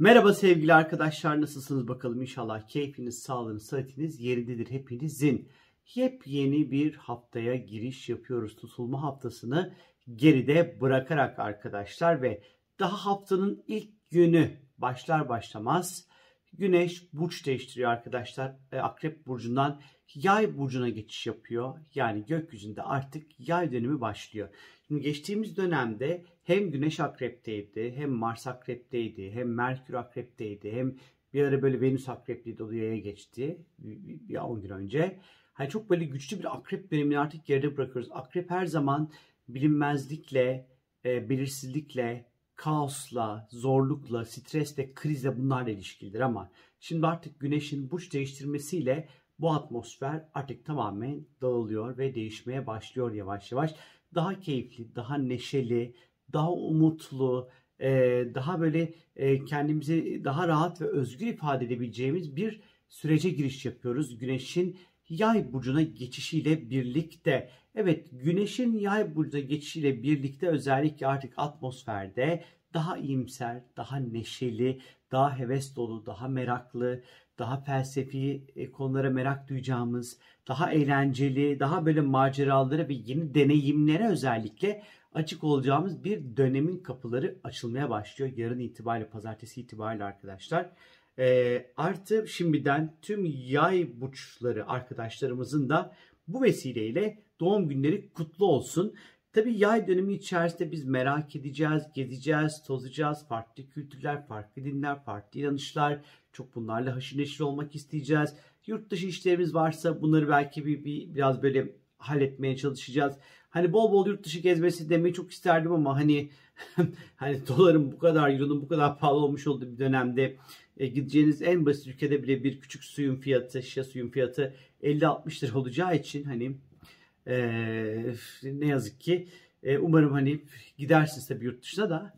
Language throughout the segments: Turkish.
Merhaba sevgili arkadaşlar nasılsınız bakalım inşallah keyfiniz, sağlığınız, sıhhatiniz yerindedir hepinizin. Yepyeni bir haftaya giriş yapıyoruz. Tutulma haftasını geride bırakarak arkadaşlar ve daha haftanın ilk günü başlar başlamaz Güneş burç değiştiriyor arkadaşlar. E, Akrep burcundan Yay burcuna geçiş yapıyor. Yani gökyüzünde artık yay dönemi başlıyor. Şimdi geçtiğimiz dönemde hem Güneş akrepteydi, hem Mars akrepteydi, hem Merkür akrepteydi, hem bir ara böyle Venüs akrepliydi, o yaya geçti bir 10 gün önce. Hani çok böyle güçlü bir akrep dönemini artık geride bırakıyoruz. Akrep her zaman bilinmezlikle, e, belirsizlikle, kaosla, zorlukla, stresle, krizle bunlarla ilişkilidir ama şimdi artık güneşin burç değiştirmesiyle bu atmosfer artık tamamen dağılıyor ve değişmeye başlıyor yavaş yavaş. Daha keyifli, daha neşeli, daha umutlu, daha böyle kendimizi daha rahat ve özgür ifade edebileceğimiz bir sürece giriş yapıyoruz. Güneşin yay burcuna geçişiyle birlikte. Evet güneşin yay burcuna geçişiyle birlikte özellikle artık atmosferde daha iyimser, daha neşeli, daha heves dolu, daha meraklı, daha felsefi e, konulara merak duyacağımız, daha eğlenceli, daha böyle maceralara ve yeni deneyimlere özellikle açık olacağımız bir dönemin kapıları açılmaya başlıyor. Yarın itibariyle, pazartesi itibariyle arkadaşlar. E, artı şimdiden tüm yay burçları arkadaşlarımızın da bu vesileyle doğum günleri kutlu olsun. Tabii yay dönemi içerisinde biz merak edeceğiz, gezeceğiz, tozacağız. Farklı kültürler, farklı dinler, farklı inanışlar. Çok bunlarla haşır neşir olmak isteyeceğiz. Yurt dışı işlerimiz varsa bunları belki bir, bir biraz böyle halletmeye çalışacağız. Hani bol bol yurt dışı gezmesi demeyi çok isterdim ama hani hani doların bu kadar, euronun bu kadar pahalı olmuş olduğu bir dönemde e, gideceğiniz en basit ülkede bile bir küçük suyun fiyatı, şişe suyun fiyatı 50-60 lira olacağı için hani e, ne yazık ki e, umarım hani gidersiniz tabii yurt dışına da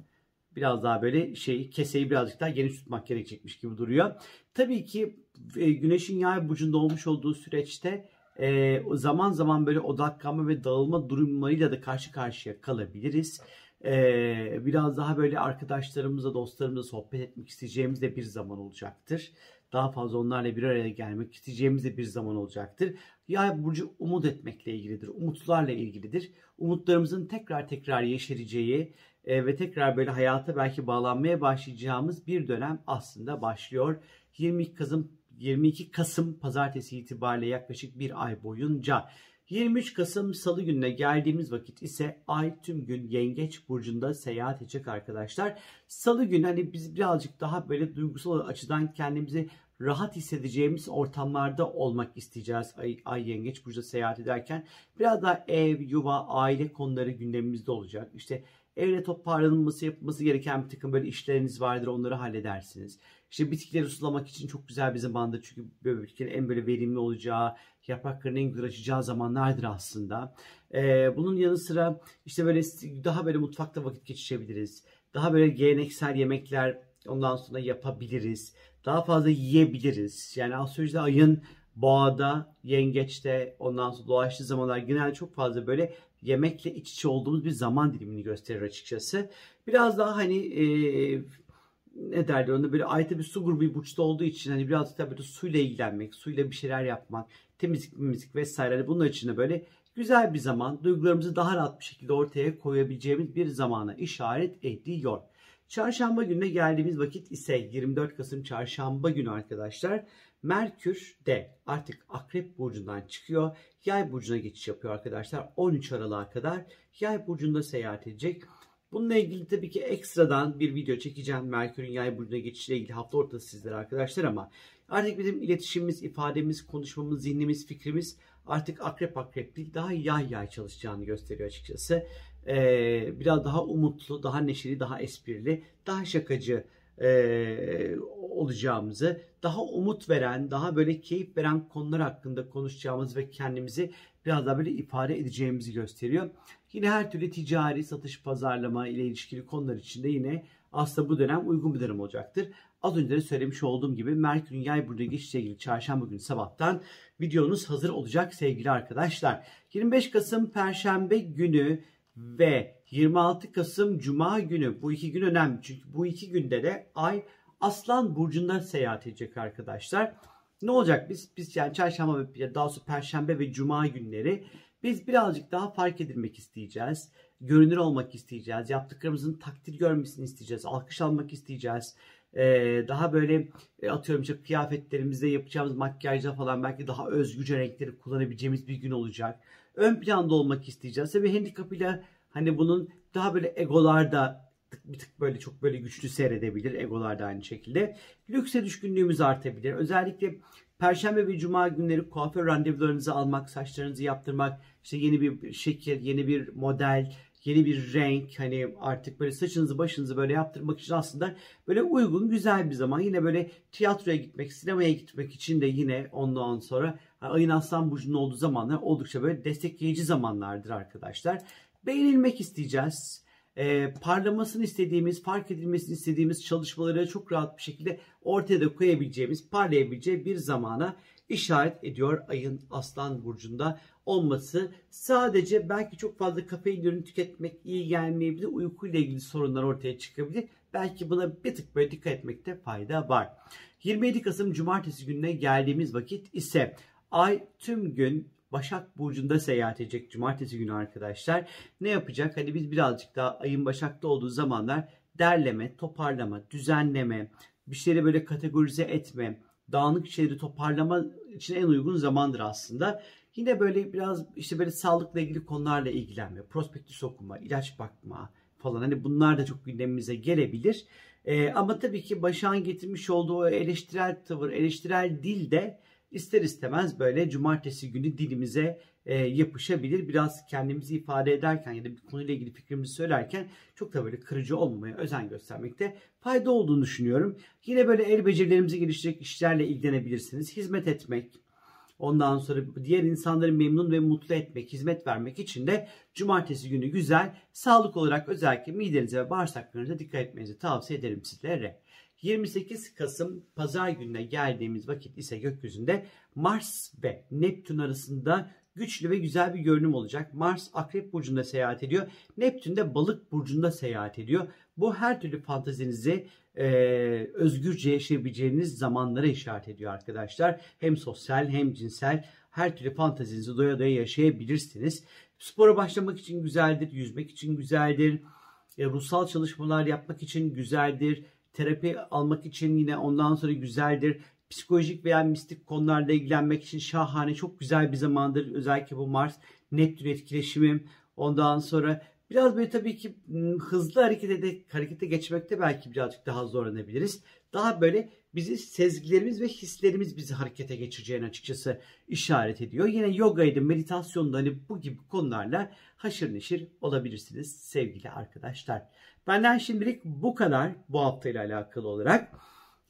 biraz daha böyle şey keseyi birazcık daha geniş tutmak gerekecekmiş gibi duruyor. Tabii ki e, güneşin yay burcunda olmuş olduğu süreçte e, zaman zaman böyle odaklanma ve dağılma durumlarıyla da karşı karşıya kalabiliriz. E, biraz daha böyle arkadaşlarımızla, dostlarımızla sohbet etmek isteyeceğimiz de bir zaman olacaktır. Daha fazla onlarla bir araya gelmek isteyeceğimiz de bir zaman olacaktır. Yay burcu umut etmekle ilgilidir. Umutlarla ilgilidir. Umutlarımızın tekrar tekrar yeşereceği e, ve tekrar böyle hayata belki bağlanmaya başlayacağımız bir dönem aslında başlıyor. 22 Kasım 22 Kasım pazartesi itibariyle yaklaşık bir ay boyunca 23 Kasım Salı gününe geldiğimiz vakit ise ay tüm gün Yengeç burcunda seyahat edecek arkadaşlar. Salı günü hani biz birazcık daha böyle duygusal açıdan kendimizi rahat hissedeceğimiz ortamlarda olmak isteyeceğiz ay, ay yengeç burcu seyahat ederken. Biraz daha ev, yuva, aile konuları gündemimizde olacak. İşte evde toparlanması yapılması gereken bir takım böyle işleriniz vardır onları halledersiniz. İşte bitkileri sulamak için çok güzel bir zamandır çünkü böyle en böyle verimli olacağı, yaprakların en güzel açacağı zamanlardır aslında. Ee, bunun yanı sıra işte böyle daha böyle mutfakta vakit geçirebiliriz. Daha böyle geleneksel yemekler ondan sonra yapabiliriz daha fazla yiyebiliriz. Yani astrolojide ayın boğada, yengeçte, ondan sonra doğaçlı zamanlar genelde çok fazla böyle yemekle iç içe olduğumuz bir zaman dilimini gösterir açıkçası. Biraz daha hani e, ne derler onu böyle ayta bir su grubu bir burçta olduğu için hani biraz da böyle suyla ilgilenmek, suyla bir şeyler yapmak, temizlik, müzik vesaire hani bunlar için de böyle güzel bir zaman, duygularımızı daha rahat bir şekilde ortaya koyabileceğimiz bir zamana işaret ediyor. Çarşamba gününe geldiğimiz vakit ise 24 Kasım çarşamba günü arkadaşlar. Merkür de artık Akrep burcundan çıkıyor. Yay burcuna geçiş yapıyor arkadaşlar. 13 Aralık'a kadar Yay burcunda seyahat edecek. Bununla ilgili tabii ki ekstradan bir video çekeceğim. Merkür'ün yay burcuna geçişiyle ilgili hafta ortası sizlere arkadaşlar ama artık bizim iletişimimiz, ifademiz, konuşmamız, zihnimiz, fikrimiz artık akrep akrep değil daha yay yay çalışacağını gösteriyor açıkçası e, biraz daha umutlu, daha neşeli, daha esprili, daha şakacı e, olacağımızı, daha umut veren, daha böyle keyif veren konular hakkında konuşacağımız ve kendimizi biraz daha böyle ifade edeceğimizi gösteriyor. Yine her türlü ticari, satış, pazarlama ile ilişkili konular içinde yine aslında bu dönem uygun bir dönem olacaktır. Az önce de söylemiş olduğum gibi Merkür'ün yay burcu geçişle ilgili çarşamba günü sabahtan videonuz hazır olacak sevgili arkadaşlar. 25 Kasım Perşembe günü ve 26 Kasım Cuma günü bu iki gün önemli. Çünkü bu iki günde de ay Aslan Burcu'nda seyahat edecek arkadaşlar. Ne olacak biz? Biz yani çarşamba ve daha sonra perşembe ve cuma günleri biz birazcık daha fark edilmek isteyeceğiz. Görünür olmak isteyeceğiz. Yaptıklarımızın takdir görmesini isteyeceğiz. Alkış almak isteyeceğiz. Ee, daha böyle e, atıyorum işte kıyafetlerimizde yapacağımız makyajda falan belki daha özgürce renkleri kullanabileceğimiz bir gün olacak. Ön planda olmak isteyeceğiz. Tabii handikapıyla hani bunun daha böyle egolarda bir tık böyle çok böyle güçlü seyredebilir. Egolar da aynı şekilde. Lükse düşkünlüğümüz artabilir. Özellikle Perşembe ve Cuma günleri kuaför randevularınızı almak, saçlarınızı yaptırmak, işte yeni bir şekil, yeni bir model, yeni bir renk hani artık böyle saçınızı başınızı böyle yaptırmak için aslında böyle uygun güzel bir zaman. Yine böyle tiyatroya gitmek, sinemaya gitmek için de yine ondan sonra ayın aslan burcunun olduğu zamanlar oldukça böyle destekleyici zamanlardır arkadaşlar. Beğenilmek isteyeceğiz e, parlamasını istediğimiz, fark edilmesini istediğimiz çalışmaları çok rahat bir şekilde ortaya da koyabileceğimiz, parlayabileceği bir zamana işaret ediyor ayın aslan burcunda olması. Sadece belki çok fazla kafein ürünü tüketmek iyi gelmeyebilir. Uykuyla ilgili sorunlar ortaya çıkabilir. Belki buna bir tık böyle dikkat etmekte fayda var. 27 Kasım Cumartesi gününe geldiğimiz vakit ise ay tüm gün Başak Burcu'nda seyahat edecek cumartesi günü arkadaşlar. Ne yapacak? Hani biz birazcık daha ayın Başak'ta olduğu zamanlar derleme, toparlama, düzenleme, bir şeyleri böyle kategorize etme, dağınık şeyleri toparlama için en uygun zamandır aslında. Yine böyle biraz işte böyle sağlıkla ilgili konularla ilgilenme, prospektüs okuma, ilaç bakma falan hani bunlar da çok gündemimize gelebilir. Ee, ama tabii ki Başak'ın getirmiş olduğu eleştirel tavır, eleştirel dil de ister istemez böyle cumartesi günü dilimize e, yapışabilir. Biraz kendimizi ifade ederken ya da bir konuyla ilgili fikrimizi söylerken çok da böyle kırıcı olmamaya özen göstermekte fayda olduğunu düşünüyorum. Yine böyle el becerilerimizi geliştirecek işlerle ilgilenebilirsiniz. Hizmet etmek, Ondan sonra diğer insanları memnun ve mutlu etmek, hizmet vermek için de cumartesi günü güzel. Sağlık olarak özellikle midenize ve bağırsaklarınıza dikkat etmenizi tavsiye ederim sizlere. 28 Kasım pazar gününe geldiğimiz vakit ise gökyüzünde Mars ve Neptün arasında güçlü ve güzel bir görünüm olacak. Mars Akrep Burcu'nda seyahat ediyor. Neptün de Balık Burcu'nda seyahat ediyor. Bu her türlü fantazinizi e, özgürce yaşayabileceğiniz zamanlara işaret ediyor arkadaşlar. Hem sosyal hem cinsel her türlü fantazinizi doya doya yaşayabilirsiniz. Spora başlamak için güzeldir, yüzmek için güzeldir, e, ruhsal çalışmalar yapmak için güzeldir terapi almak için yine ondan sonra güzeldir. Psikolojik veya mistik konularla ilgilenmek için şahane, çok güzel bir zamandır. Özellikle bu Mars Neptün etkileşimi. Ondan sonra biraz böyle tabii ki hızlı harekete, harekete geçmekte belki birazcık daha zorlanabiliriz. Daha böyle bizi sezgilerimiz ve hislerimiz bizi harekete geçireceğini açıkçası işaret ediyor. Yine yogaydı, meditasyonda hani bu gibi konularla haşır neşir olabilirsiniz sevgili arkadaşlar. Benden şimdilik bu kadar bu haftayla alakalı olarak.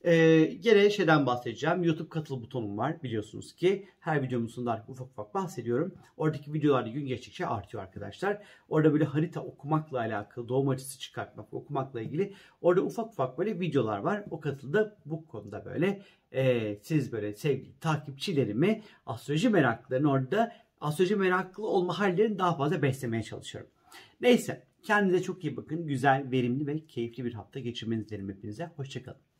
Ee, gene şeyden bahsedeceğim. YouTube katıl butonum var biliyorsunuz ki. Her videomun sonunda ufak ufak bahsediyorum. Oradaki videolar gün geçtikçe artıyor arkadaşlar. Orada böyle harita okumakla alakalı, doğum haritası çıkartmak, okumakla ilgili. Orada ufak ufak böyle videolar var. O katılda bu konuda böyle e, siz böyle sevgili takipçilerimi, astroloji meraklılarını orada astroloji meraklı olma hallerini daha fazla beslemeye çalışıyorum. Neyse kendinize çok iyi bakın. Güzel, verimli ve keyifli bir hafta geçirmenizi dilerim hepinize. Hoşçakalın.